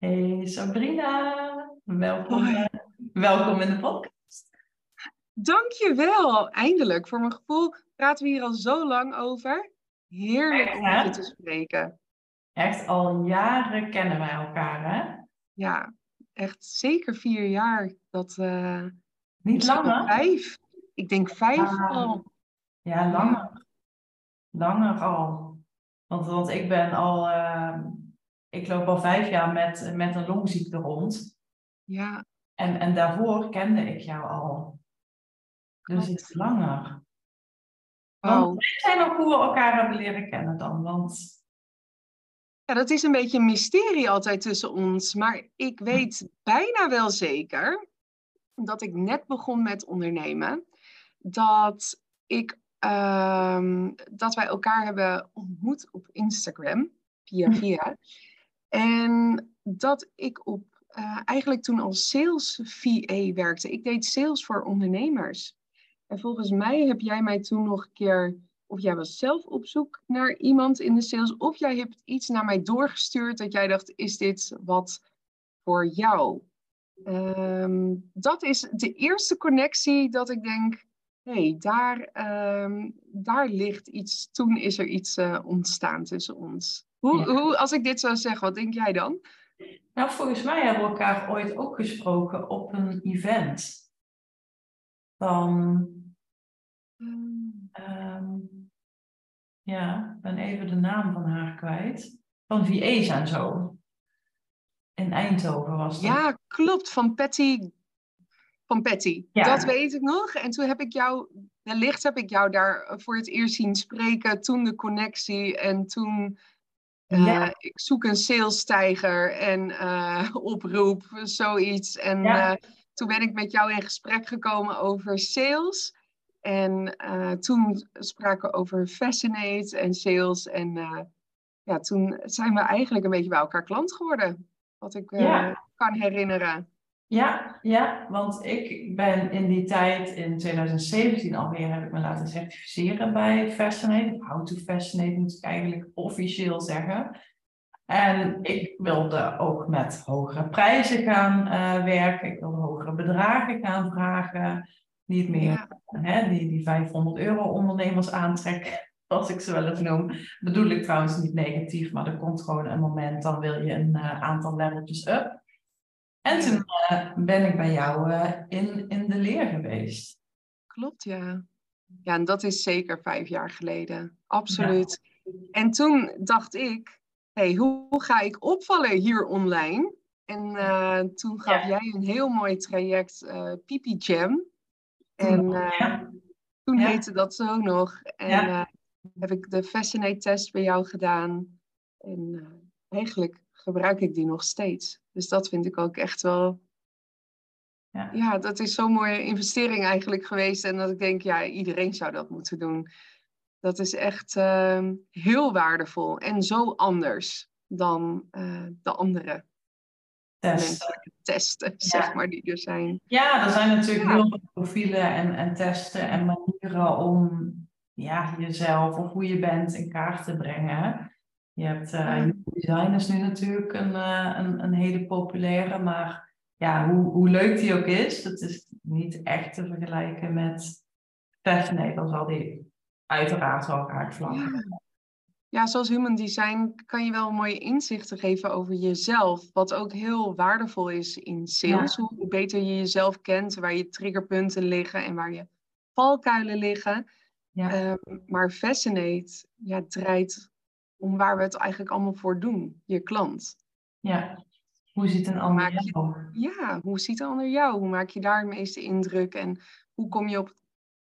Hey Sabrina, welkom, uh, welkom in de podcast. Dankjewel, eindelijk. Voor mijn gevoel praten we hier al zo lang over. Heerlijk echt, om je te spreken. Echt al jaren kennen wij elkaar, hè? Ja, echt zeker vier jaar. Dat, uh, Niet langer? Vijf. Ik denk vijf ah, al. Ja, langer. Langer al. Want, want ik ben al... Uh, ik loop al vijf jaar met, met een longziekte rond. Ja. En, en daarvoor kende ik jou al. Dus iets langer. Wow. Want zijn ook hoe we elkaar hebben leren kennen dan. Want... Ja, dat is een beetje een mysterie altijd tussen ons. Maar ik weet bijna wel zeker dat ik net begon met ondernemen. Dat, ik, um, dat wij elkaar hebben ontmoet op Instagram. Via via. En dat ik op uh, eigenlijk toen als sales VA werkte. Ik deed sales voor ondernemers. En volgens mij heb jij mij toen nog een keer, of jij was zelf op zoek naar iemand in de sales, of jij hebt iets naar mij doorgestuurd dat jij dacht, is dit wat voor jou? Um, dat is de eerste connectie dat ik denk, hé, hey, daar, um, daar ligt iets, toen is er iets uh, ontstaan tussen ons. Hoe, ja. hoe, als ik dit zou zeggen, wat denk jij dan? Nou, volgens mij hebben we elkaar ooit ook gesproken op een event. Van. Um, ja, ik ben even de naam van haar kwijt. Van VA's en zo. In Eindhoven was dat. Ja, klopt. Van Patty. Van Patty. Ja. Dat weet ik nog. En toen heb ik jou, wellicht heb ik jou daar voor het eerst zien spreken. Toen de connectie en toen uh, ja. Ik zoek een salesstijger en uh, oproep, zoiets. En ja. uh, toen ben ik met jou in gesprek gekomen over sales. En toen spraken we over Fascinate en sales. En ja, toen zijn we eigenlijk een beetje bij elkaar klant geworden. Wat ik ja. kan herinneren. Ja, ja, want ik ben in die tijd, in 2017 alweer, heb ik me laten certificeren bij Fascinate. How to Fascinate moet ik eigenlijk officieel zeggen. En ik wilde ook met hogere prijzen gaan uh, werken. Ik wilde hogere bedragen gaan vragen. Niet meer ja. hè, die, die 500 euro ondernemers aantrekken, als ik ze wel eens noem. Bedoel ik trouwens niet negatief, maar er komt gewoon een moment, dan wil je een uh, aantal leveltjes up. En toen uh, ben ik bij jou uh, in, in de leer geweest. Klopt, ja. Ja, en dat is zeker vijf jaar geleden. Absoluut. Ja. En toen dacht ik, hey, hoe ga ik opvallen hier online? En uh, toen gaf ja. jij een heel mooi traject, Pipi Jam. En ja. toen heette dat zo nog. En heb ik de Fascinate test bij jou gedaan. En eigenlijk gebruik ik die nog steeds. Dus dat vind ik ook echt wel. Ja, ja dat is zo'n mooie investering eigenlijk geweest. En dat ik denk, ja, iedereen zou dat moeten doen. Dat is echt uh, heel waardevol en zo anders dan uh, de andere testen, testen ja. zeg maar, die er zijn. Ja, er zijn natuurlijk ja. heel veel profielen en, en testen en manieren om ja, jezelf of hoe je bent in kaart te brengen. Je hebt uh, design is nu natuurlijk een, uh, een, een, hele populaire, maar ja, hoe, hoe leuk die ook is, dat is niet echt te vergelijken met Fascinate. Dan zal die uiteraard wel elkaar vlakken. Ja. ja, zoals human design kan je wel mooie inzichten geven over jezelf, wat ook heel waardevol is in sales. Ja. Hoe beter je jezelf kent, waar je triggerpunten liggen en waar je valkuilen liggen. Ja. Um, maar Fascinate ja, draait om waar we het eigenlijk allemaal voor doen, je klant. Ja, hoe ziet een ander jou? Ja, hoe ziet een ander jou? Hoe maak je daar het meeste indruk? En hoe kom je op,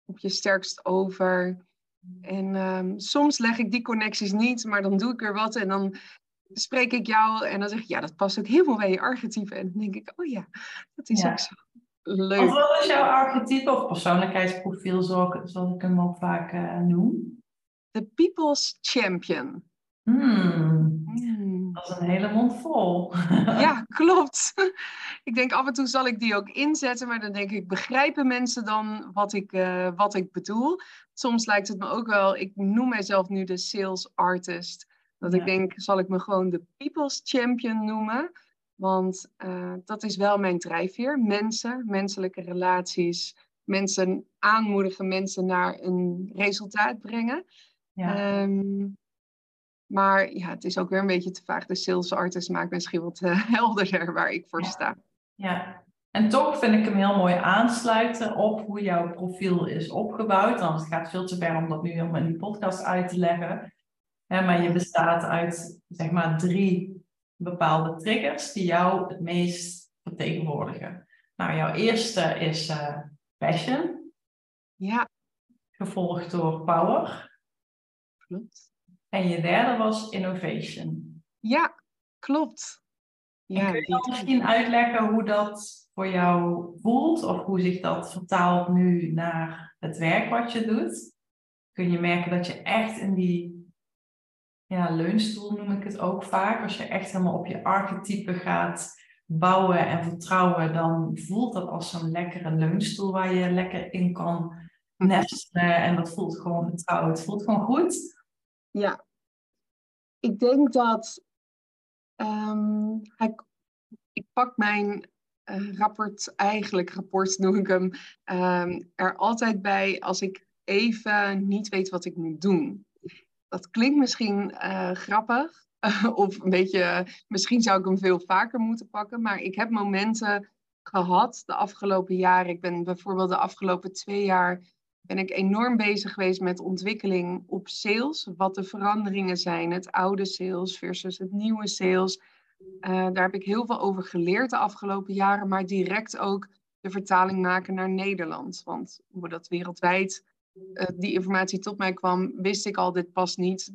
op je sterkst over? En um, soms leg ik die connecties niet, maar dan doe ik er wat en dan spreek ik jou en dan zeg ik, ja, dat past ook helemaal bij je archetype. En dan denk ik, oh ja, dat is ja. ook zo leuk. Of wat is jouw archetype of persoonlijkheidsprofiel, zoals ik hem ook vaak uh, noem? De People's Champion. Hmm. Mm. Dat is een hele mond vol. ja, klopt. Ik denk af en toe zal ik die ook inzetten, maar dan denk ik, begrijpen mensen dan wat ik, uh, wat ik bedoel? Soms lijkt het me ook wel, ik noem mijzelf nu de sales artist. Dat ja. ik denk, zal ik me gewoon de people's champion noemen? Want eh, dat is wel mijn drijfveer. Mensen, menselijke relaties, mensen aanmoedigen, mensen naar een resultaat brengen. Ja. Ehm, maar ja, het is ook weer een beetje te vaag. De sales artist maakt misschien wat uh, helderder waar ik voor sta. Ja, en toch vind ik hem heel mooi aansluiten op hoe jouw profiel is opgebouwd. Want het gaat veel te ver om dat nu helemaal in die podcast uit te leggen. maar je bestaat uit zeg maar drie bepaalde triggers die jou het meest vertegenwoordigen. Nou, jouw eerste is uh, passion. Ja. Gevolgd door power. Klopt. En je derde was innovation. Ja, klopt. Ja, kun je dan misschien uitleggen hoe dat voor jou voelt of hoe zich dat vertaalt nu naar het werk wat je doet? Kun je merken dat je echt in die ja, leunstoel noem ik het ook vaak. Als je echt helemaal op je archetype gaat bouwen en vertrouwen, dan voelt dat als zo'n lekkere leunstoel waar je lekker in kan nestelen. En dat voelt gewoon vertrouwd. Het voelt gewoon goed. Ja, ik denk dat um, ik pak mijn uh, rapport, eigenlijk rapport noem ik hem, um, er altijd bij als ik even niet weet wat ik moet doen dat klinkt misschien uh, grappig. of een beetje, misschien zou ik hem veel vaker moeten pakken. Maar ik heb momenten gehad de afgelopen jaren. Ik ben bijvoorbeeld de afgelopen twee jaar ben ik enorm bezig geweest met ontwikkeling op sales. Wat de veranderingen zijn, het oude sales versus het nieuwe sales. Uh, daar heb ik heel veel over geleerd de afgelopen jaren, maar direct ook de vertaling maken naar Nederland. Want hoe dat wereldwijd uh, die informatie tot mij kwam, wist ik al, dit past niet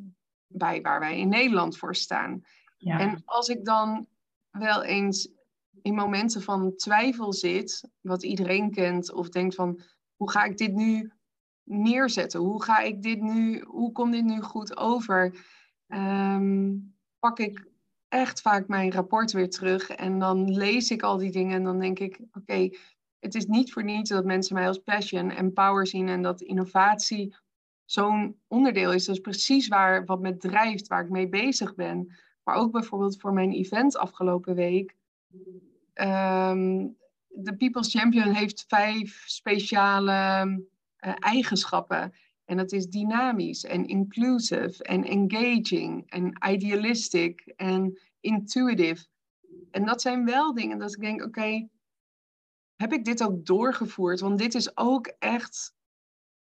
bij waar wij in Nederland voor staan. Ja. En als ik dan wel eens in momenten van twijfel zit, wat iedereen kent, of denkt van, hoe ga ik dit nu neerzetten? Hoe ga ik dit nu, hoe komt dit nu goed over? Um, pak ik echt vaak mijn rapport weer terug en dan lees ik al die dingen en dan denk ik, oké, het is niet voor niets dat mensen mij als passion en power zien en dat innovatie zo'n onderdeel is. Dat is precies waar, wat me drijft, waar ik mee bezig ben. Maar ook bijvoorbeeld voor mijn event afgelopen week. Ehm, de People's Champion heeft vijf speciale uh, eigenschappen. En dat is dynamisch en inclusive en engaging en idealistic en intuitive. En dat zijn wel dingen dat ik denk, oké, heb ik dit ook doorgevoerd? Want dit is ook echt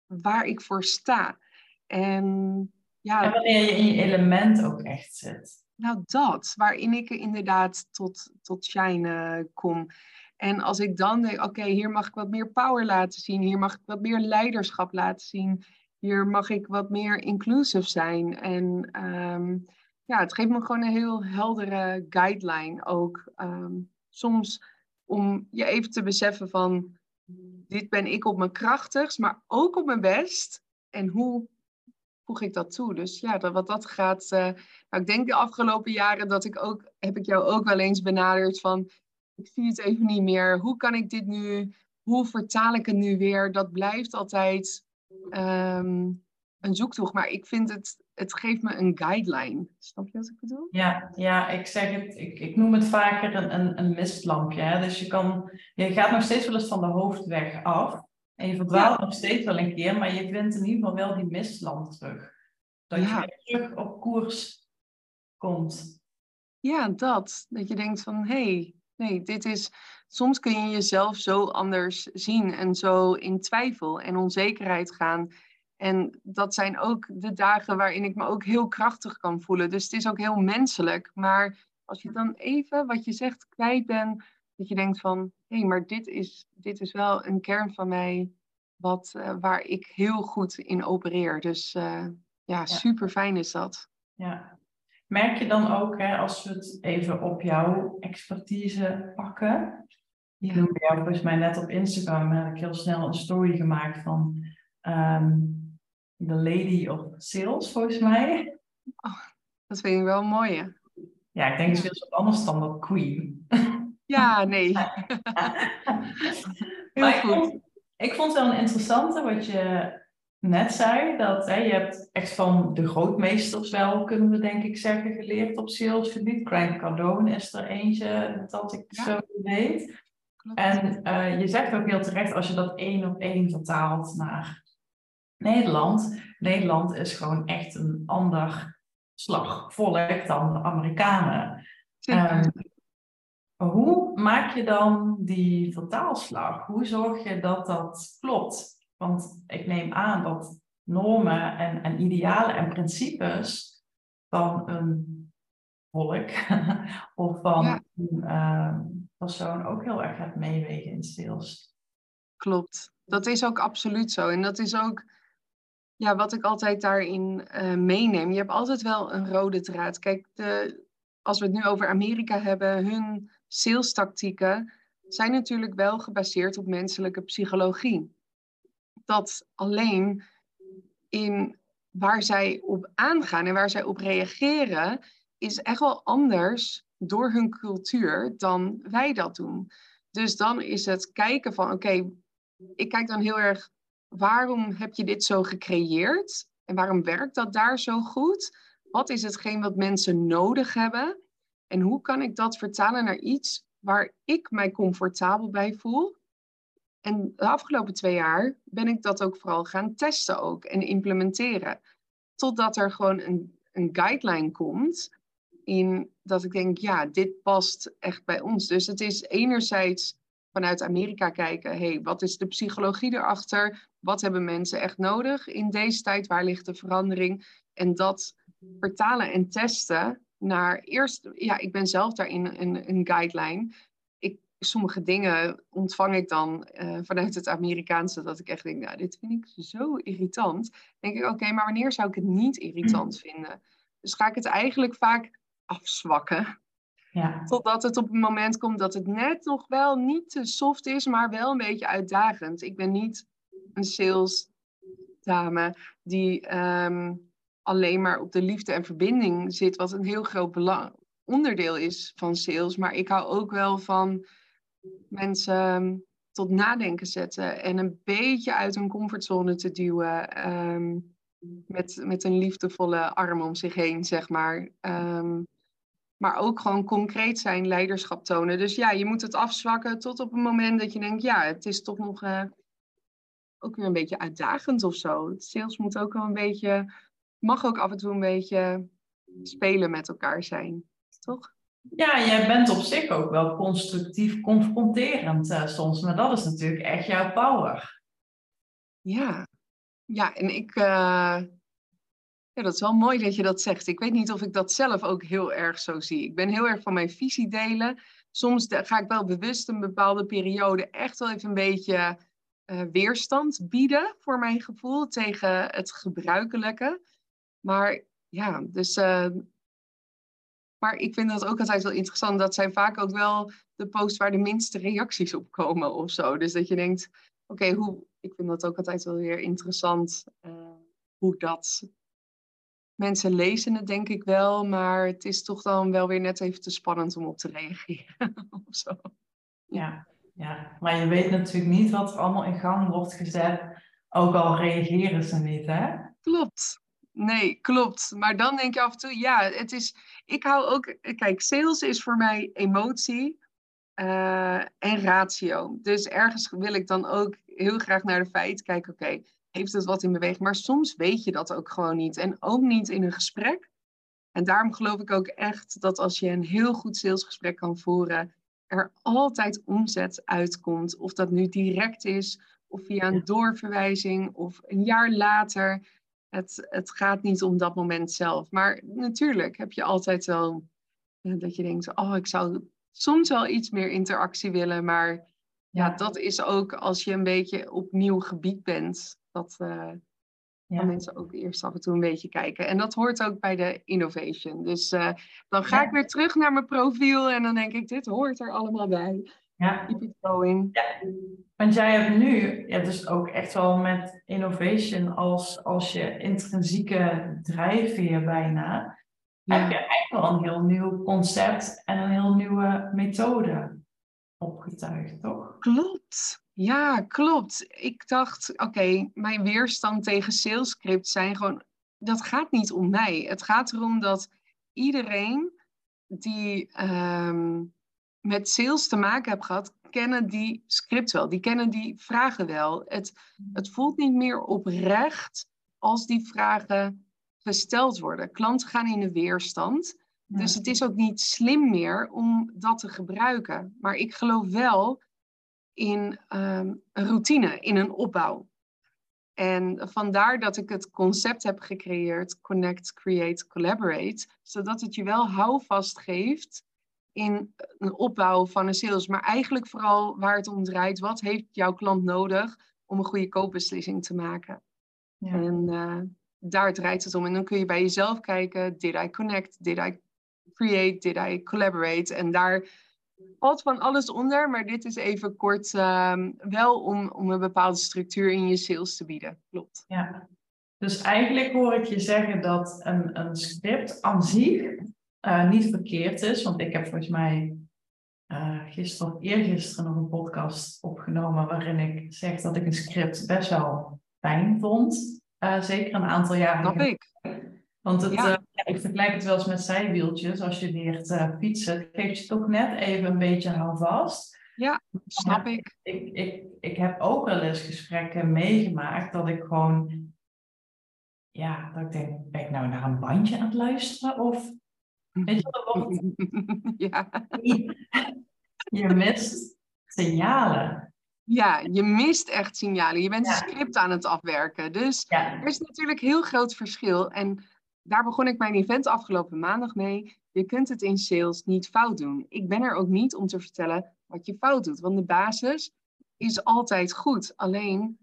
waar ik voor sta. En, ja, en wanneer je in je element ook echt zit. Nou, dat, waarin ik inderdaad tot, tot shine kom. En als ik dan denk, oké, hier mag ik wat meer power laten zien, hier mag ik wat meer leiderschap laten zien, hier mag ik wat meer inclusive zijn. En um, ja, het geeft me gewoon een heel heldere guideline ook. Um, soms om je even te beseffen van, dit ben ik op mijn krachtigst, maar ook op mijn best. En hoe voeg ik dat toe? Dus ja, dat, wat dat gaat. Uh, nou, ik denk de afgelopen jaren dat ik ook, heb ik jou ook wel eens benaderd van, ik zie het even niet meer. Hoe kan ik dit nu, hoe vertaal ik het nu weer? Dat blijft altijd um, een zoektocht. Maar ik vind het, het geeft me een guideline. Snap je wat ik bedoel? Ja, ja ik zeg het, ik, ik noem het vaker een, een, een mistlampje. Hè? Dus je, kan, je gaat nog steeds wel eens van de hoofdweg af. En je verdwaalt nog steeds wel een keer, maar je vindt in ieder geval wel die mistlamp terug. Dat je weer terug op koers komt. Ja, dat. Dat je denkt van, hé, hey, nee, dit is... Soms kun je jezelf zo anders zien en zo in twijfel en onzekerheid gaan. En dat zijn ook de dagen waarin ik me ook heel krachtig kan voelen. Dus het is ook heel menselijk. Maar als je dan even wat je zegt kwijt bent, dat je denkt van, hé, hey, maar dit is, dit is wel een kern van mij wat, uh, waar ik heel goed in opereer. Dus uh, ja, ja, super fijn is dat. Ja. Merk je dan ook, hè, als we het even op jouw expertise pakken. Ja. Ik noemde jou volgens mij net op Instagram, heb ik heel snel een story gemaakt van um, The Lady of Sales, volgens mij. Oh, dat vind ik wel mooi, hè? Ja, ik denk het is wat anders dan dat Queen. Ja, nee. Heel goed. Ik vond, ik vond het wel een interessante wat je net zei, dat hè, je hebt echt van de grootmeesters wel, kunnen we denk ik zeggen, geleerd op salesgebied. Grant Cardone is er eentje dat ik zo weet. En uh, je zegt ook heel terecht, als je dat één op één vertaalt naar Nederland. Nederland is gewoon echt een ander slagvolk dan de Amerikanen. Um, hoe maak je dan die vertaalslag? Hoe zorg je dat dat klopt? Want ik neem aan dat normen en, en idealen en principes van een volk of van een uh, persoon ook heel erg gaat meewegen in sales. Klopt, dat is ook absoluut zo. En dat is ook ja, wat ik altijd daarin uh, meeneem. Je hebt altijd wel een rode draad. Kijk, de, als we het nu over Amerika hebben, hun salestactieken zijn natuurlijk wel gebaseerd op menselijke psychologie dat alleen in waar zij op aangaan en waar zij op reageren, is echt wel anders door hun cultuur dan wij dat doen. Dus dan is het kijken van, oké, ik kijk dan heel erg, waarom heb je dit zo gecreëerd? En waarom werkt dat daar zo goed? Wat is hetgeen wat mensen nodig hebben? En hoe kan ik dat vertalen naar iets waar ik mij comfortabel bij voel? En de afgelopen twee jaar ben ik dat ook vooral gaan testen ook en implementeren. Totdat er gewoon een, een guideline komt in dat ik denk, ja, dit past echt bij ons. Dus het is enerzijds vanuit Amerika kijken, hey, wat is de psychologie erachter? Wat hebben mensen echt nodig in deze tijd? Waar ligt de verandering? En dat vertalen en testen naar eerst, ja, ik ben zelf daarin een, een guideline sommige dingen ontvang ik dan uh, vanuit het Amerikaanse, dat ik echt denk, nou, dit vind ik zo irritant. Dan denk ik, oké, maar wanneer zou ik het niet irritant mm. vinden? Dus ga ik het eigenlijk vaak afzwakken. Ja. Totdat het op een moment komt dat het net nog wel niet te soft is, maar wel een beetje uitdagend. Ik ben niet een sales dame die um, alleen maar op de liefde en verbinding zit, wat een heel groot belang, onderdeel is van sales. Maar ik hou ook wel van mensen ehm, tot nadenken zetten en een beetje uit hun comfortzone te duwen. Ehm, met, met een liefdevolle arm om zich heen, zeg maar. Ehm, maar ook gewoon concreet zijn, leiderschap tonen. Dus ja, je moet het afzwakken tot op een moment dat je denkt, ja, het is toch nog uh, ook weer een beetje uitdagend of zo. Het sales moet ook wel een beetje, mag ook af en toe een beetje spelen met elkaar zijn, toch? Ja, jij bent op zich ook wel constructief confronterend uh, soms, maar dat is natuurlijk echt jouw power. Ja, ja en ik, uh, ja, dat is wel mooi dat je dat zegt. Ik weet niet of ik dat zelf ook heel erg zo zie. Ik ben heel erg van mijn visie delen. Soms ga ik wel bewust een bepaalde periode echt wel even een beetje uh, weerstand bieden, voor mijn gevoel, tegen het gebruikelijke. Maar ja, dus maar ik vind dat ook altijd wel interessant. Dat zijn vaak ook wel de posts waar de minste reacties op komen of zo. Dus dat je denkt, oké, hoe... ik vind dat ook altijd wel weer interessant. Uh, hoe dat... Mensen lezen het denk ik wel, maar het is toch dan wel weer net even te spannend om op te reageren. of zo. Ja, ja, maar je weet natuurlijk niet wat er allemaal in gang wordt gezet. Ook al reageren ze niet, hè? Klopt, Nee, klopt. Maar dan denk je af en toe, ja, het is. Ik hou ook. Kijk, sales is voor mij emotie uh, en ratio. Dus ergens wil ik dan ook heel graag naar de feiten kijken. Oké, heeft het wat in beweging? Maar soms weet je dat ook gewoon niet. En ook niet in een gesprek. En daarom geloof ik ook echt dat als je een heel goed salesgesprek kan voeren, er altijd omzet uitkomt. Of dat nu direct is, of via een doorverwijzing, of een jaar later. Het, het gaat niet om dat moment zelf. Maar natuurlijk heb je altijd wel dat je denkt, oh, ik zou soms wel iets meer interactie willen. Maar ja, dat is ook als je een beetje op nieuw gebied bent. Dat uh, ja. mensen ook eerst af en toe een beetje kijken. En dat hoort ook bij de innovation. Dus uh, dan ga ik weer terug naar mijn profiel en dan denk ik, dit hoort er allemaal bij. Ja. Keep it going. Ja. Want jij hebt nu, ja, dus ook echt wel met innovation als, als je intrinsieke drijfveer bijna, ja. heb je echt wel een heel nieuw concept en een heel nieuwe methode opgetuigd, toch? Klopt. Ja, klopt. Ik dacht, oké, mijn weerstand tegen salescripts zijn gewoon, dat gaat niet om mij. Het gaat erom dat iedereen die ehm, met sales te maken heeft gehad, kennen die script wel. Die kennen die vragen wel. Het, het voelt niet meer oprecht als die vragen gesteld worden. Klanten gaan in de weerstand. Dus het is ook niet slim meer om dat te gebruiken. Maar ik geloof wel in ehm, een routine, in een opbouw. En vandaar dat ik het concept heb gecreëerd, Connect, Create, Collaborate, zodat het je wel houvast geeft in een opbouw van een sales, maar eigenlijk vooral waar het om draait, wat heeft jouw klant nodig om een goede koopbeslissing te maken? Ja. En uh, daar draait het om. En dan kun je bij jezelf kijken, did I connect, did I create, did I collaborate? En daar valt van alles onder, maar dit is even kort uh, wel om, om een bepaalde structuur in je sales te bieden. Klopt. Ja, dus eigenlijk hoor ik je zeggen dat een, een script aan zich uh, niet verkeerd is, want ik heb volgens mij uh, gisteren of eergisteren nog een podcast opgenomen waarin ik zeg dat ik een script best wel fijn vond. Uh, zeker een aantal jaren. Snap ik. Want het, ja. ik vergelijk het wel eens met zijwieltjes. Als je leert fietsen, het geeft je toch net even een beetje houvast. Ja, snap ik. Ik, ik. ik heb ook wel eens gesprekken meegemaakt dat ik gewoon ja, dat ik denk, ben ik nou naar een bandje aan het luisteren? Of Weet je wat? ja. Je mist signalen. Ja, je mist echt signalen. Je bent een script aan het afwerken. Dus er is natuurlijk heel groot verschil. En daar begon ik mijn event afgelopen maandag mee. Je kunt het in sales niet fout doen. Ik ben er ook niet om te vertellen wat je fout doet. Want de basis is altijd goed. Alleen,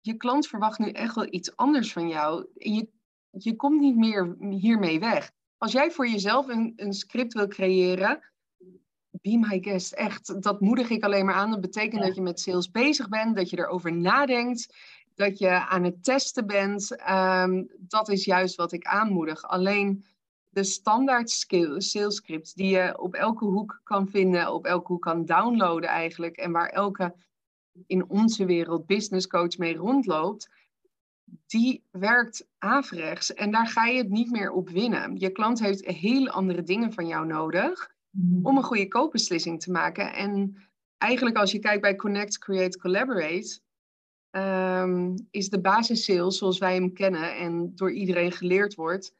je klant verwacht nu echt wel iets anders van jou. Je, je komt niet meer hiermee weg. Als jij voor jezelf een, een script wil creëren, be my guest. Echt, dat moedig ik alleen maar aan. Dat betekent dat je met sales bezig bent, dat je erover nadenkt, dat je aan het testen bent. Ehm, dat is juist wat ik aanmoedig. Alleen de standaard sales scripts die je op elke hoek kan vinden, op elke hoek kan downloaden eigenlijk, en waar elke in onze wereld business coach mee rondloopt, die werkt averechts en daar ga je het niet meer op winnen. Je klant heeft hele andere dingen van jou nodig mhm. om een goede koopbeslissing te maken. En eigenlijk als je kijkt bij Connect, Create, Collaborate, um, is de basis sales zoals wij hem kennen en door iedereen geleerd wordt,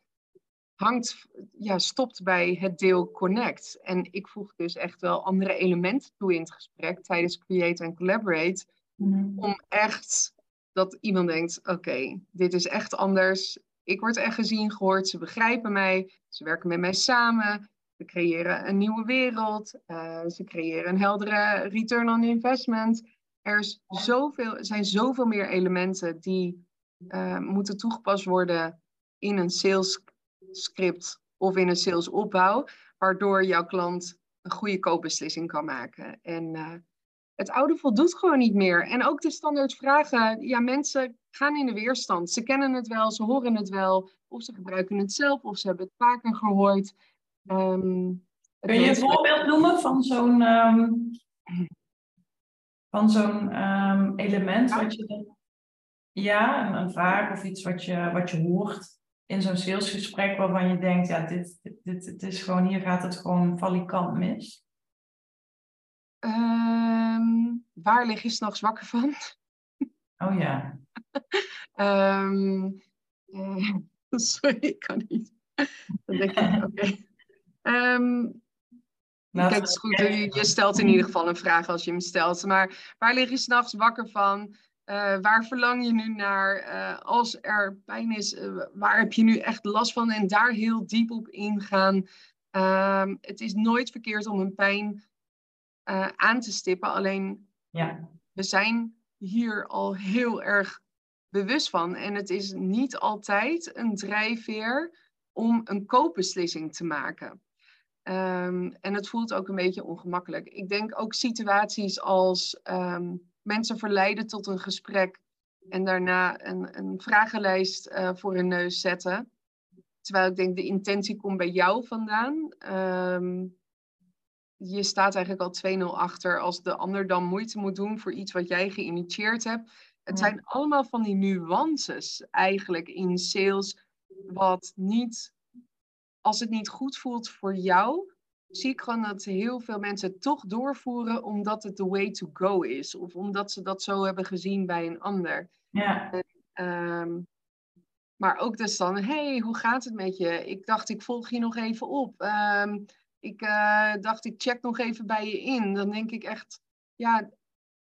hangt, ja, stopt bij het deel Connect. En ik voeg dus echt wel andere elementen toe in het gesprek tijdens Create en Collaborate, mhm. om echt dat iemand denkt: oké, dit is echt anders. Ik word echt gezien, gehoord. Ze begrijpen mij. Ze werken met mij samen. We creëren een nieuwe wereld. Uh, ze creëren een heldere return on investment. Er is zoveel, zijn zoveel meer elementen die uh, moeten toegepast worden in een sales script of in een salesopbouw, waardoor jouw klant een goede koopbeslissing kan maken. En uh, het oude voldoet gewoon niet meer. En ook de standaard vragen, ja, mensen gaan in de weerstand. Ze kennen het wel, ze horen het wel, of ze gebruiken het zelf, of ze hebben het vaker gehoord. Um, Kun je een voorbeeld noemen van zo'n um, van zo'n um, element ja. wat je ja, een, een, vraag of iets wat je, wat je hoort in zo'n salesgesprek waarvan je denkt, ja, dit, dit, dit, dit is gewoon, hier gaat het gewoon valikant mis? Um, waar lig je s'nachts wakker van? Oh ja. um, uh, sorry, ik kan niet. Dan denk ik, oké. Okay. Um, kijk, het is goed, je, je, stelt in ieder geval een vraag als je hem stelt. Maar waar lig je s'nachts wakker van? Uh, waar verlang je nu naar? Uh, als er pijn is, waar heb je nu echt last van? En daar heel diep op ingaan. Het is nooit verkeerd om een pijn uh, aan te stippen. Alleen ja. we zijn hier al heel erg bewust van. En het is niet altijd een drijfveer om een koopbeslissing te maken. Um, en het voelt ook een beetje ongemakkelijk. Ik denk ook situaties als um, mensen verleiden tot een gesprek en daarna een, een vragenlijst uh, voor hun neus zetten. Terwijl ik denk de intentie komt bij jou vandaan. Um, je staat eigenlijk al 2-0 achter als de ander dan moeite moet doen voor iets wat jij geïnitieerd hebt. Het Ja. zijn allemaal van die nuances eigenlijk in sales, wat niet, als het niet goed voelt voor jou, zie ik gewoon dat heel veel mensen toch doorvoeren omdat het the way to go is. Of omdat ze dat zo hebben gezien bij een ander. Ja, Ehm, maar ook dus dan, hey, hoe gaat het met je? Ik dacht, ik volg je nog even op. Ehm, ik eh, dacht, ik check nog even bij je in. Dan denk ik echt, ja,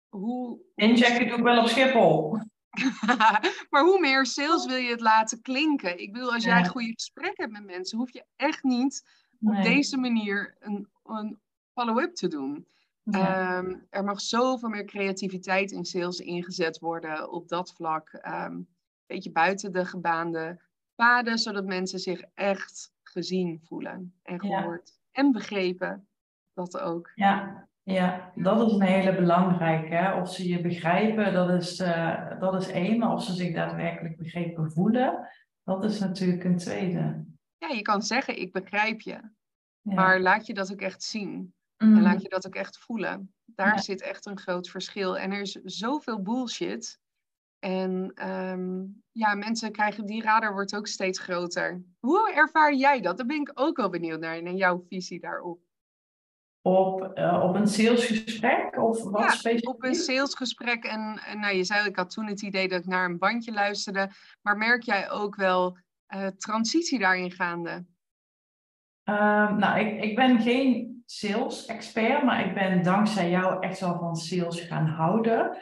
hoe... inchecken doe ik wel op Schiphol. maar hoe meer sales wil je het laten klinken? Ik bedoel, als jij Ja. goede gesprekken hebt met mensen, hoef je echt niet op deze manier een, een follow-up te doen. Ja. Ehm, er mag zoveel meer creativiteit in sales ingezet worden op dat vlak. Ehm, een beetje buiten de gebaande paden, zodat mensen zich echt gezien voelen en gehoord en begrepen. Dat ook. Ja, ja, dat is een hele belangrijke. Hè? Of ze je begrijpen, dat is, eh, dat is één. Maar of ze zich daadwerkelijk begrepen voelen, dat is natuurlijk een tweede. Ja, je kan zeggen, ik begrijp je. Ja. Maar laat je dat ook echt zien. Mm, En laat je dat ook echt voelen. Daar Ja. zit echt een groot verschil. En er is zoveel bullshit. En ehm, ja, mensen krijgen, die radar wordt ook steeds groter. Hoe ervaar jij dat? Daar ben ik ook wel benieuwd naar, naar jouw visie daarop. op, eh, op een salesgesprek of wat Ja, specifiek? Op een salesgesprek en, en nou, je zei, ik had toen het idee dat ik naar een bandje luisterde. Maar merk jij ook wel eh, transitie daarin gaande? Ehm, nou, ik, ik ben geen sales-expert, maar ik ben dankzij jou echt wel van sales gaan houden.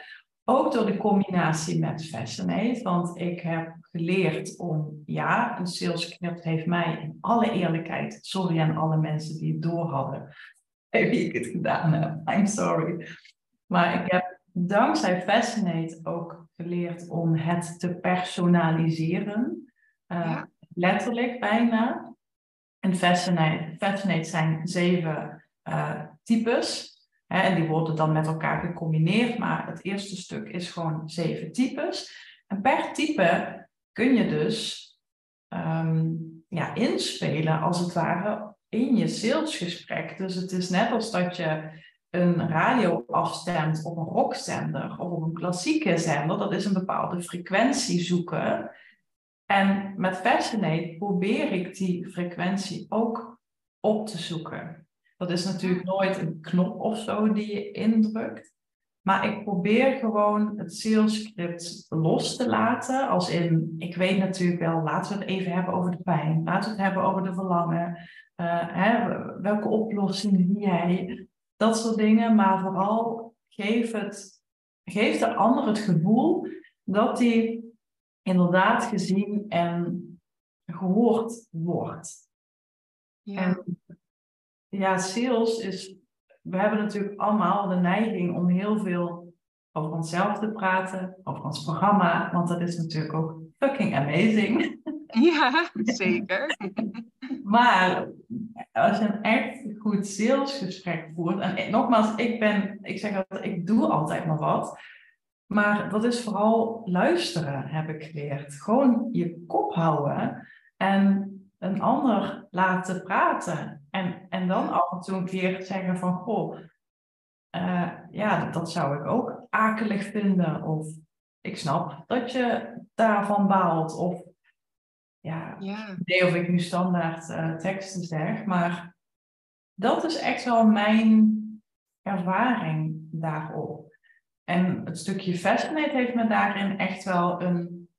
Ook door de combinatie met Fascinate, want ik heb geleerd om, ja, een salescript heeft mij in alle eerlijkheid, sorry aan alle mensen die het door hadden, wie ik het gedaan heb, I'm sorry. Maar ik heb dankzij Fascinate ook geleerd om het te personaliseren. Eh, Ja. Letterlijk bijna. En Fascinate, Fascinate zijn zeven eh, types. En die worden dan met elkaar gecombineerd. Maar het eerste stuk is gewoon zeven types. En per type kun je dus ehm, ja, inspelen, als het ware, in je salesgesprek. Dus het is net als dat je een radio afstemt op een rockzender of op een klassieke zender. Dat is een bepaalde frequentie zoeken. En met Fascinate probeer ik die frequentie ook op te zoeken. Dat is natuurlijk nooit een knop of zo die je indrukt. Maar ik probeer gewoon het salescript los te laten. Als in, ik weet natuurlijk wel, laten we het even hebben over de pijn. Laten we het hebben over de verlangen. Eh, hè, welke oplossing zie jij? Dat soort dingen. Maar vooral geef, het, geef de ander het gevoel dat hij inderdaad gezien en gehoord wordt. Ja, En ja, sales is. We hebben natuurlijk allemaal de neiging om heel veel over onszelf te praten, over ons programma, want dat is natuurlijk ook fucking amazing. ja zeker. Maar als je een echt goed salesgesprek voert, en nogmaals, ik ben, ik zeg altijd, ik doe altijd maar wat. Maar dat is vooral luisteren, heb ik geleerd. Gewoon je kop houden en een ander laten praten. En, en dan af en toe een keer zeggen van, goh, eh, ja, dat, dat zou ik ook akelig vinden. Of ik snap dat je daarvan baalt. Of ja, Ja, idee of ik nu standaard eh, teksten zeg, maar dat is echt wel mijn ervaring daarop. En het stukje Fascinate heeft me daarin echt wel een,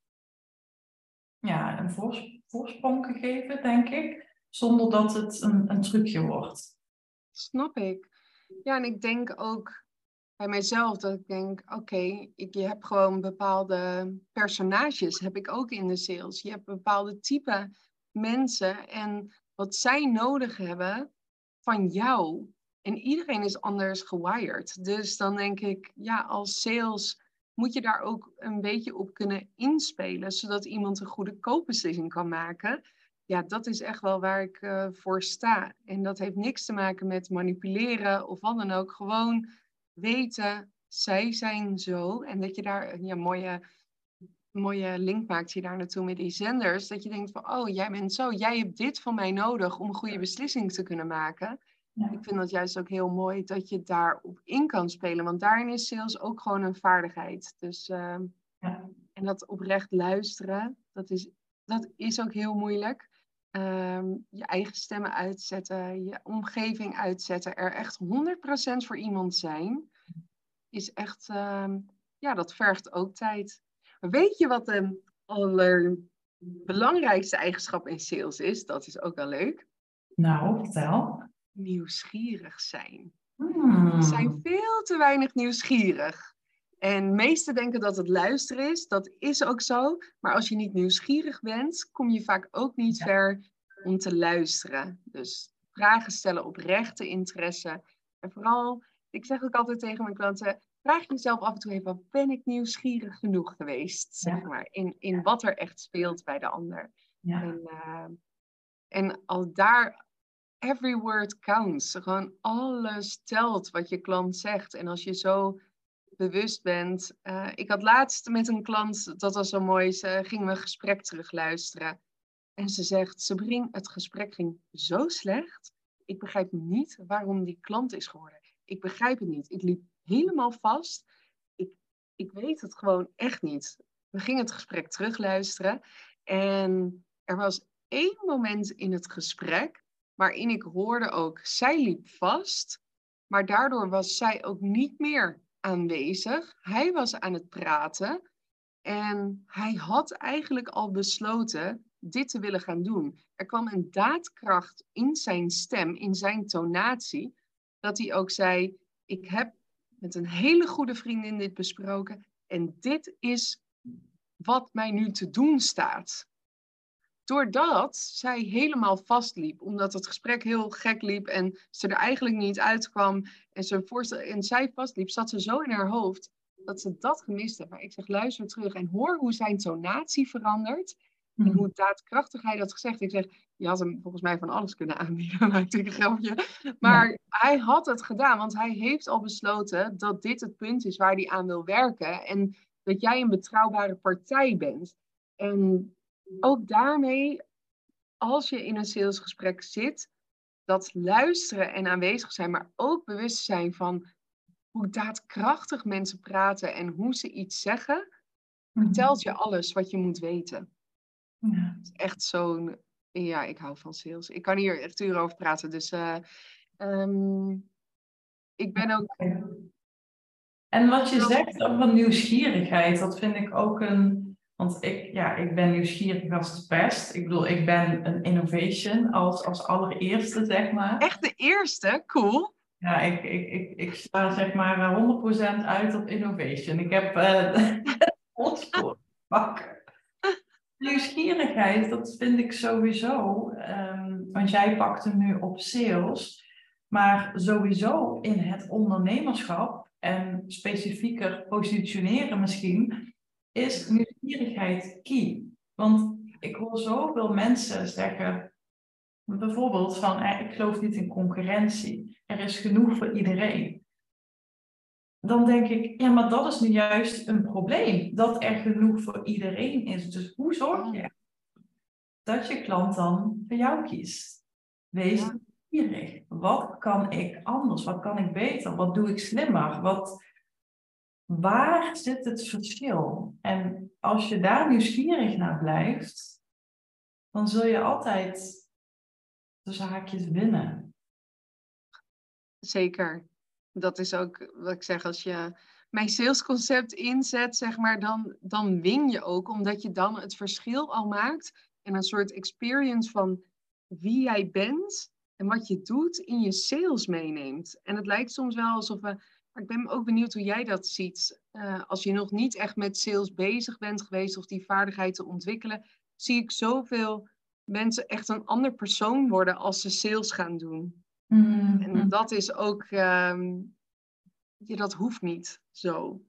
ja, een voors- voorsprong gegeven, denk ik. Zonder dat het een, een trucje wordt. snap ik. Ja, en ik denk ook bij mijzelf dat ik denk, oké, ik je hebt gewoon bepaalde personages, heb ik ook in de sales. Je hebt bepaalde type mensen en wat zij nodig hebben van jou. En iedereen is anders gewired. Dus dan denk ik, ja, als sales moet je daar ook een beetje op kunnen inspelen, zodat iemand een goede koopbeslissing kan maken. Ja, dat is echt wel waar ik eh, voor sta. En dat heeft niks te maken met manipuleren of wat dan ook. Gewoon weten, zij zijn zo. En dat je daar een ja, mooie, mooie link maakt hier daar naartoe met die zenders. Dat je denkt van, oh, jij bent zo. Jij hebt dit van mij nodig om een goede beslissing te kunnen maken. Ik vind dat juist ook heel mooi dat je daarop in kan spelen. Want daarin is sales ook gewoon een vaardigheid. Dus, ehm, ja. En dat oprecht luisteren, dat is, dat is ook heel moeilijk. Ehm, je eigen stemmen uitzetten, je omgeving uitzetten, er echt 100% voor iemand zijn, is echt, ehm, ja, dat vergt ook tijd. Maar weet je wat de allerbelangrijkste eigenschap in sales is? Dat is ook wel leuk. Nou, vertel. Nieuwsgierig zijn. Hmm. We zijn veel te weinig nieuwsgierig. En meesten denken dat het luisteren is. Dat is ook zo. Maar als je niet nieuwsgierig bent, kom je vaak ook niet ver om te luisteren. Dus vragen stellen op rechte interesse. En vooral, ik zeg ook altijd tegen mijn klanten, vraag jezelf af en toe even, ben ik nieuwsgierig genoeg geweest? Zeg maar, in, in wat er echt speelt bij de ander. Ja. En, uh, en al daar, every word counts. Gewoon alles telt wat je klant zegt. En als je zo bewust bent. Uh, ik had laatst met een klant, dat was zo mooi, ze we een gesprek terugluisteren. En ze zegt, Sabrine, het gesprek ging zo slecht. Ik begrijp niet waarom die klant is geworden. Ik begrijp het niet. Ik liep helemaal vast. Ik, ik weet het gewoon echt niet. We gingen het gesprek terugluisteren. En er was één moment in het gesprek waarin ik hoorde ook, zij liep vast. Maar daardoor was zij ook niet meer aanwezig. Hij was aan het praten. En hij had eigenlijk al besloten dit te willen gaan doen. Er kwam een daadkracht in zijn stem, in zijn tonatie, dat hij ook zei: Ik heb met een hele goede vriendin dit besproken en dit is wat mij nu te doen staat. Doordat zij helemaal vastliep, omdat het gesprek heel gek liep en ze er eigenlijk niet uitkwam en, ze voorstel, en zij vastliep, zat ze zo in haar hoofd dat ze dat gemist heeft. Maar ik zeg, luister terug en hoor hoe zijn tonatie verandert. En mhm. hoe daadkrachtig hij dat gezegd. Ik zeg, je had hem volgens mij van alles kunnen aanbieden, maar natuurlijk een grapje. Maar hij had het gedaan, want hij heeft al besloten dat dit het punt is waar hij aan wil werken. En dat jij een betrouwbare partij bent. En ook daarmee, als je in een salesgesprek zit, dat luisteren en aanwezig zijn, maar ook bewust zijn van hoe daadkrachtig mensen praten en hoe ze iets zeggen, mhm. vertelt je alles wat je moet weten. Ja. Het is echt zo'n. Ja, ik hou van sales. Ik kan hier echt uren over praten. Dus uh, um, ik ben ook. En wat je zegt over nieuwsgierigheid, dat vind ik ook een. Want ik, ja, ik ben nieuwsgierig als de pest. Ik bedoel, ik ben een innovation als, als allereerste, zeg maar. Echt de eerste? Cool. Ja, ik, ik, ik, ik sta zeg maar 100% uit op innovation. Ik heb uh, pakken nieuwsgierigheid, dat vind ik sowieso. Um, want jij pakt hem nu op sales. Maar sowieso in het ondernemerschap en specifieker positioneren misschien, is nieuwsgierigheid key. Want ik hoor zoveel mensen zeggen, bijvoorbeeld van, eh, ik geloof niet in concurrentie. Er is genoeg voor iedereen dan denk ik, ja, maar dat is nu juist een probleem. Dat er genoeg voor iedereen is. Dus hoe zorg je dat je klant dan voor jou kiest? Wees nieuwsgierig. Wat kan ik anders? Wat kan ik beter? Wat doe ik slimmer? Wat, waar zit het verschil? En als je daar nieuwsgierig naar blijft, dan zul je altijd de zaakjes winnen. Zeker dat is ook wat ik zeg, als je mijn salesconcept inzet, zeg maar, dan, dan win je ook, omdat je dan het verschil al maakt en een soort experience van wie jij bent en wat je doet in je sales meeneemt. En het lijkt soms wel alsof we, maar ik ben ook benieuwd hoe jij dat ziet. Uh, als je nog niet echt met sales bezig bent geweest of die vaardigheid te ontwikkelen, zie ik zoveel mensen echt een ander persoon worden als ze sales gaan doen. Mm-hmm. En dat is ook, um, ja, dat hoeft niet zo.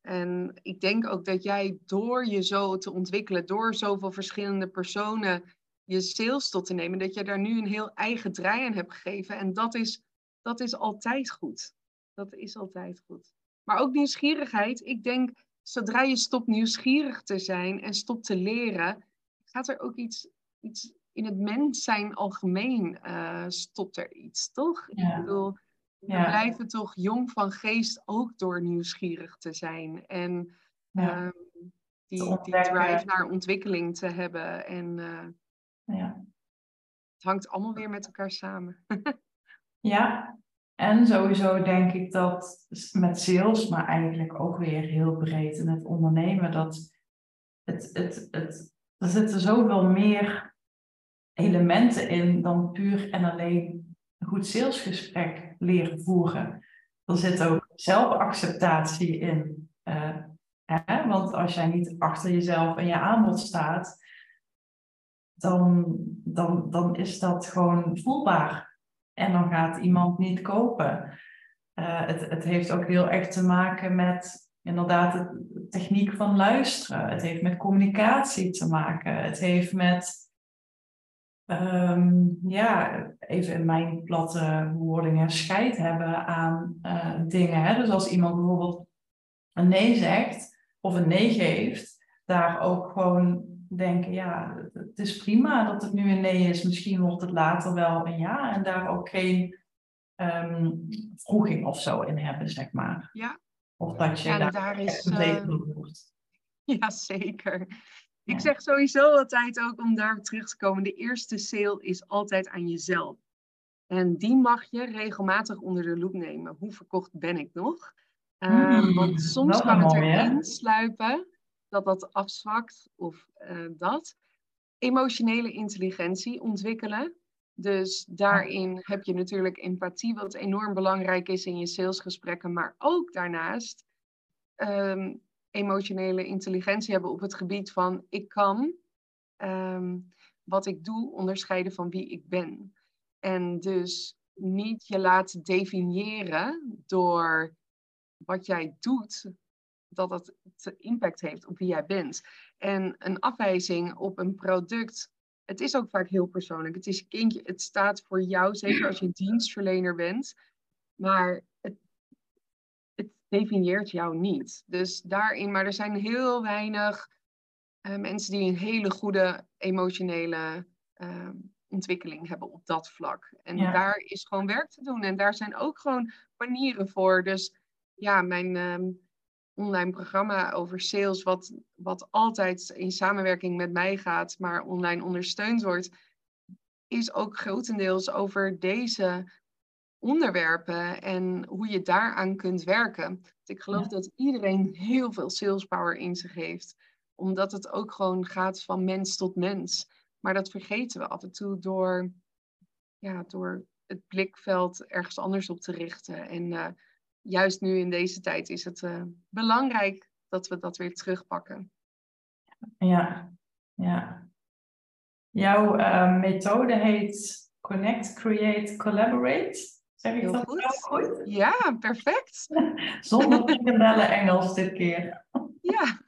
En ik denk ook dat jij door je zo te ontwikkelen, door zoveel verschillende personen je sales tot te nemen, dat je daar nu een heel eigen draai aan hebt gegeven. En dat is, dat is altijd goed. Dat is altijd goed. Maar ook nieuwsgierigheid. Ik denk, zodra je stopt nieuwsgierig te zijn en stopt te leren, gaat er ook iets, iets in het mens zijn algemeen uh, stopt er iets, toch? Ik bedoel, we blijven toch jong van geest ook door nieuwsgierig te zijn. En ehm, die, die drive naar ontwikkeling te hebben. En uh, ja. het hangt allemaal weer met elkaar samen. ja, en sowieso denk ik dat met sales, maar eigenlijk ook weer heel breed in het ondernemen, dat het, het, het, er zitten zoveel meer elementen in dan puur en alleen een goed salesgesprek leren voeren. Er zit ook zelfacceptatie in. Uh, hè? Want als jij niet achter jezelf en je aanbod staat, dan, dan, dan is dat gewoon voelbaar. En dan gaat iemand niet kopen. Uh, het, het heeft ook heel erg te maken met inderdaad de techniek van luisteren. Het heeft met communicatie te maken. Het heeft met, um, ja, even in mijn platte woordingen, scheid hebben aan uh, dingen. Hè? Dus als iemand bijvoorbeeld een nee zegt of een nee geeft, daar ook gewoon denken, ja, het is prima dat het nu een nee is. Misschien wordt het later wel een ja. En daar ook geen um, vroeging of zo in hebben, zeg maar. Ja, of dat je ja, daar, is, uh, wordt. Ja, zeker. Ik zeg sowieso altijd ook om daar terug te komen. De eerste sale is altijd aan jezelf. En die mag je regelmatig onder de loep nemen. Hoe verkocht ben ik nog? Um, want soms kan het erin sluipen dat dat afzwakt of uh, dat. Emotionele intelligentie ontwikkelen. Dus daarin heb je natuurlijk empathie, wat enorm belangrijk is in je salesgesprekken, maar ook daarnaast um, emotionele intelligentie hebben op het gebied van ik kan um, wat ik doe onderscheiden van wie ik ben. En dus niet je laten definiëren door wat jij doet, dat dat impact heeft op wie jij bent. En een afwijzing op een product het is ook vaak heel persoonlijk. Het is een kindje, het staat voor jou, zeker als je dienstverlener bent. Maar het, het definieert jou niet. Dus daarin, maar er zijn heel weinig uh, mensen die een hele goede emotionele uh, ontwikkeling hebben op dat vlak. En daar is gewoon werk te doen. En daar zijn ook gewoon manieren voor. Dus ja, mijn. Uh, online programma over sales, wat, wat altijd in samenwerking met mij gaat, maar online ondersteund wordt, is ook grotendeels over deze onderwerpen en hoe je daaraan kunt werken. Ik geloof dat iedereen heel veel sales power in zich heeft, omdat het ook gewoon gaat van mens tot mens. Maar dat vergeten we af en toe door, ja, door het blikveld ergens anders op te richten. En uh, juist nu in deze tijd is het uh, belangrijk dat we dat weer terugpakken. Ja, ja. Jouw uh, methode heet Connect, Create, Collaborate. Zeg ik dat goed? goed? Ja, perfect. Zonder frikandellen Engels dit keer. Ja.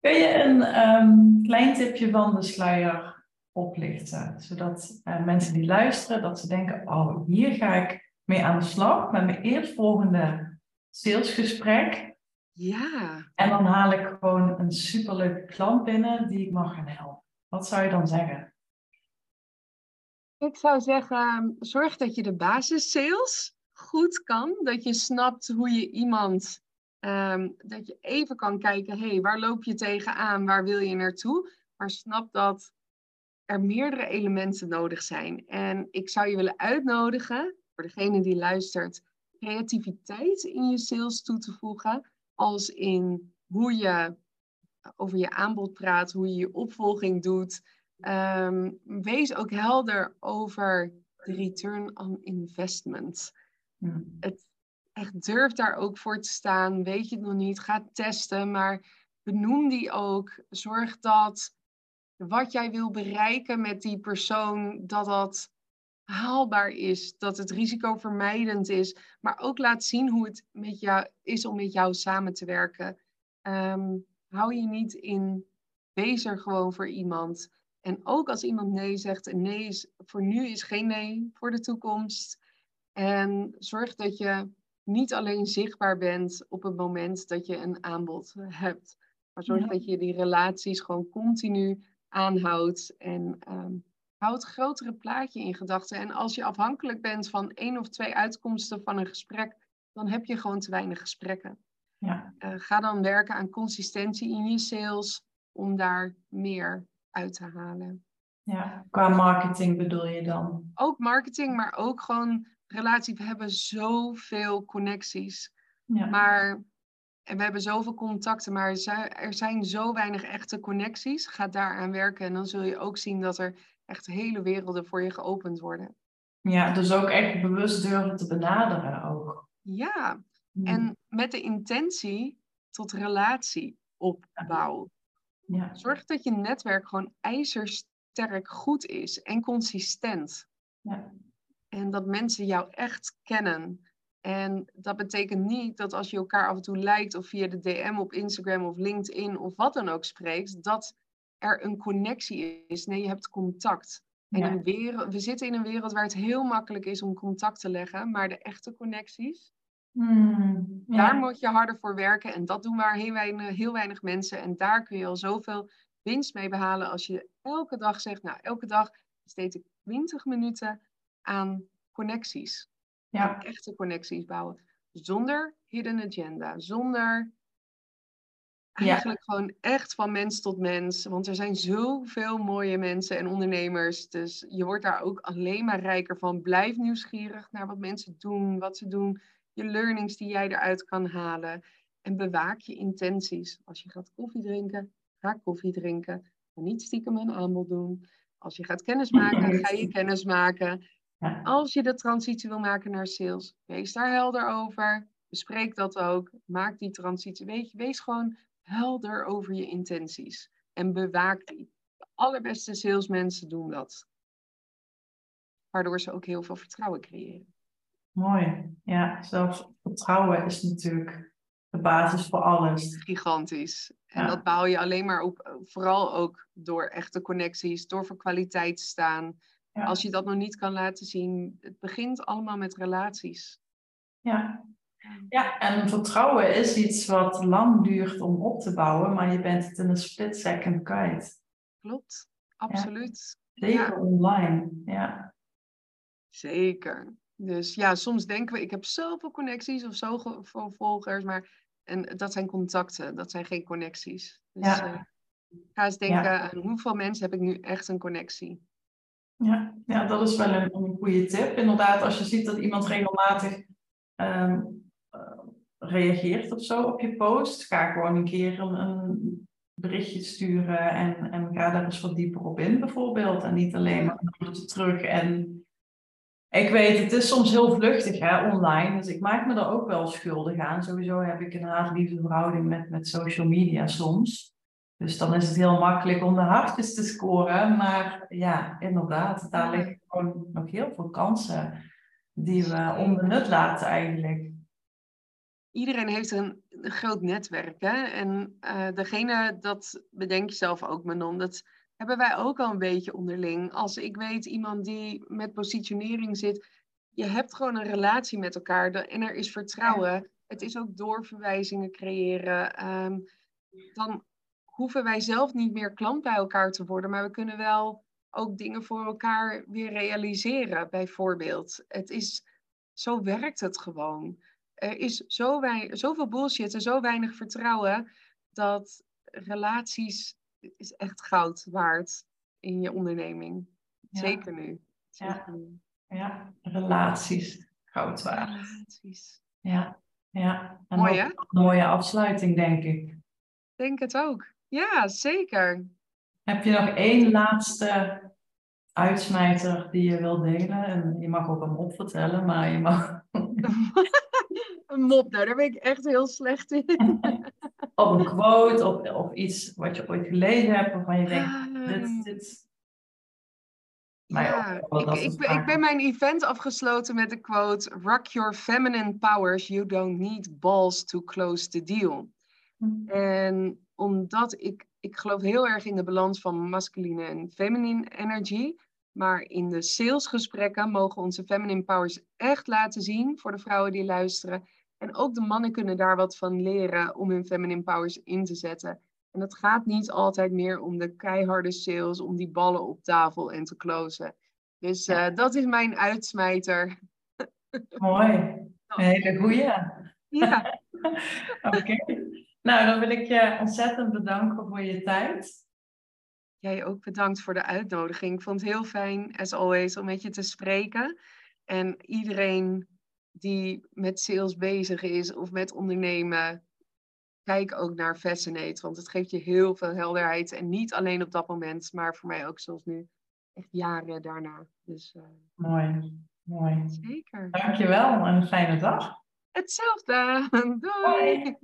Kun je een um, klein tipje van de sluier oplichten? Zodat uh, mensen die luisteren, dat ze denken, oh, hier ga ik mee aan de slag met mijn eerstvolgende salesgesprek. Ja. En dan haal ik gewoon een superleuke klant binnen die ik mag gaan helpen. Wat zou je dan zeggen? Ik zou zeggen, zorg dat je de basis sales goed kan. Dat je snapt hoe je iemand, um, dat je even kan kijken, hé, hey, waar loop je tegenaan, waar wil je naartoe? Maar snap dat er meerdere elementen nodig zijn. En ik zou je willen uitnodigen voor degene die luistert, creativiteit in je sales toe te voegen. Als in hoe je over je aanbod praat, hoe je je opvolging doet. Ehm, wees ook helder over de return on investment. Het echt durf daar ook voor te staan. Weet je het nog niet, ga testen, maar benoem die ook. Zorg dat wat jij wil bereiken met die persoon, dat dat haalbaar is, dat het risicovermijdend is, maar ook laat zien hoe het met jou is om met jou samen te werken. Um, hou je niet in, wees er gewoon voor iemand. En ook als iemand nee zegt, een nee is voor nu is geen nee voor de toekomst. En zorg dat je niet alleen zichtbaar bent op het moment dat je een aanbod hebt, maar zorg dat je die relaties gewoon continu aanhoudt. En ehm, houd het grotere plaatje in gedachten. En als je afhankelijk bent van één of twee uitkomsten van een gesprek, dan heb je gewoon te weinig gesprekken. Ja. Uh, ga dan werken aan consistentie in je sales om daar meer uit te halen. Ja, qua marketing bedoel je dan? Ook marketing, maar ook gewoon relatie. We hebben zoveel connecties. Ja. Maar en we hebben zoveel contacten, maar er zijn zo weinig echte connecties. Ga daaraan werken en dan zul je ook zien dat er echt hele werelden voor je geopend worden. Ja, dus ook echt bewust durven te benaderen ook. Ja, Hmm. en met de intentie tot relatieopbouw. Ja. Zorg dat je netwerk gewoon ijzersterk goed is en consistent. Ja. En dat mensen jou echt kennen. En dat betekent niet dat als je elkaar af en toe lijkt of via de DM op Instagram of LinkedIn of wat dan ook spreekt, dat er een connectie is. Nee, je hebt contact. En Ja. een wereld, we zitten in een wereld waar het heel makkelijk is om contact te leggen, maar de echte connecties, Hmm. Ja. daar moet je harder voor werken. En dat doen maar heel weinig, heel weinig mensen. En daar kun je al zoveel winst mee behalen als je elke dag zegt, nou, elke dag besteed ik 20 minuten aan connecties. Ja. Aan echte connecties bouwen. Zonder hidden agenda. Zonder Ja. eigenlijk gewoon echt van mens tot mens. Want er zijn zoveel mooie mensen en ondernemers. Dus je wordt daar ook alleen maar rijker van. Blijf nieuwsgierig naar wat mensen doen, wat ze doen. Je learnings die jij eruit kan halen. En bewaak je intenties. Als je gaat koffie drinken, ga koffie drinken. Ga niet stiekem een aanbod doen. Als je gaat kennismaken, ga je kennis maken. Ja. Als je de transitie wil maken naar sales, wees daar helder over. Bespreek dat ook. Maak die transitie. Weet je, wees gewoon helder over je intenties. En bewaak die. De allerbeste salesmensen doen dat. Waardoor ze ook heel veel vertrouwen creëren. Mooi. Ja, zelfs vertrouwen is natuurlijk de basis voor alles. Gigantisch. En Ja. dat bouw je alleen maar op, vooral ook door echte connecties, door voor kwaliteit te staan. Ja. Als je dat nog niet kan laten zien, het begint allemaal met relaties. Ja. Ja, en vertrouwen is iets wat lang duurt om op te bouwen, maar je bent het in een split second kwijt. Klopt, absoluut. Zeker Ja. online. Ja. Zeker. Dus ja, soms denken we, ik heb zoveel connecties of zoveel volgers, maar en dat zijn contacten, dat zijn geen connecties. Dus Ja. eh, ga eens denken, Ja. aan hoeveel mensen heb ik nu echt een connectie? Ja, ja, dat is wel een, een goede tip. Inderdaad, als je ziet dat iemand regelmatig ehm, eh, reageert of zo op je post, ga gewoon een keer een, een berichtje sturen en, en ga daar eens wat dieper op in, bijvoorbeeld. En niet alleen maar terug. En ik weet, het is soms heel vluchtig hè, online, dus ik maak me er ook wel schuldig aan. Sowieso heb ik een haat-liefde verhouding met, met social media soms. Dus dan is het heel makkelijk om de hartjes te scoren. Maar ja, inderdaad, daar liggen gewoon nog heel veel kansen die we onbenut laten eigenlijk. Iedereen heeft een, een groot netwerk, hè? En eh, degene, dat bedenk je zelf ook, Manon, dat hebben wij ook al een beetje onderling. Als ik weet iemand die met positionering zit, je hebt gewoon een relatie met elkaar en er is vertrouwen. Het is ook doorverwijzingen creëren. Ehm, dan hoeven wij zelf niet meer klant bij elkaar te worden, maar we kunnen wel ook dingen voor elkaar weer realiseren, bijvoorbeeld. Het is, zo werkt het gewoon. Er is zo wei- zoveel bullshit en zo weinig vertrouwen dat relaties is echt goud waard in je onderneming. Ja. Zeker nu. Ja. Zeker nu. Ja, relaties, goud waard. Relaties. Ja, ja. En Mooi, ook hè? een mooie afsluiting, denk ik. Denk het ook. Ja, zeker. Heb je nog één laatste uitsmijter die je wil delen? En je mag ook een mop vertellen, maar je mag Een mop, nou, daar ben ik echt heel slecht in. of een quote of, of iets wat je ooit gelezen hebt waarvan je denkt, Ehm, dit, dit... Maar ja, ik, ik, ben- ik ben vragen. mijn event afgesloten met de quote: Rock your feminine powers, you don't need balls to close the deal. En omdat ik, ik geloof heel erg in de balans van masculine en feminine energy. Maar in de salesgesprekken mogen onze feminine powers echt laten zien voor de vrouwen die luisteren. En ook de mannen kunnen daar wat van leren om hun feminine powers in te zetten. En het gaat niet altijd meer om de keiharde sales, om die ballen op tafel en te closen. Dus uh, dat is mijn uitsmijter. Mooi. Een hele goeie. Ja. Oké. Nou, dan wil ik je ontzettend bedanken voor je tijd. Jij ook bedankt voor de uitnodiging. Ik vond het heel fijn, as always, om met je te spreken. En iedereen die met sales bezig is of met ondernemen, kijk ook naar Fascinate. Want het geeft je heel veel helderheid. En niet alleen op dat moment, maar voor mij ook zoals nu echt jaren daarna. Dus, uh, mooi, mooi. Zeker. Dankjewel en een fijne dag. Hetzelfde. Doei.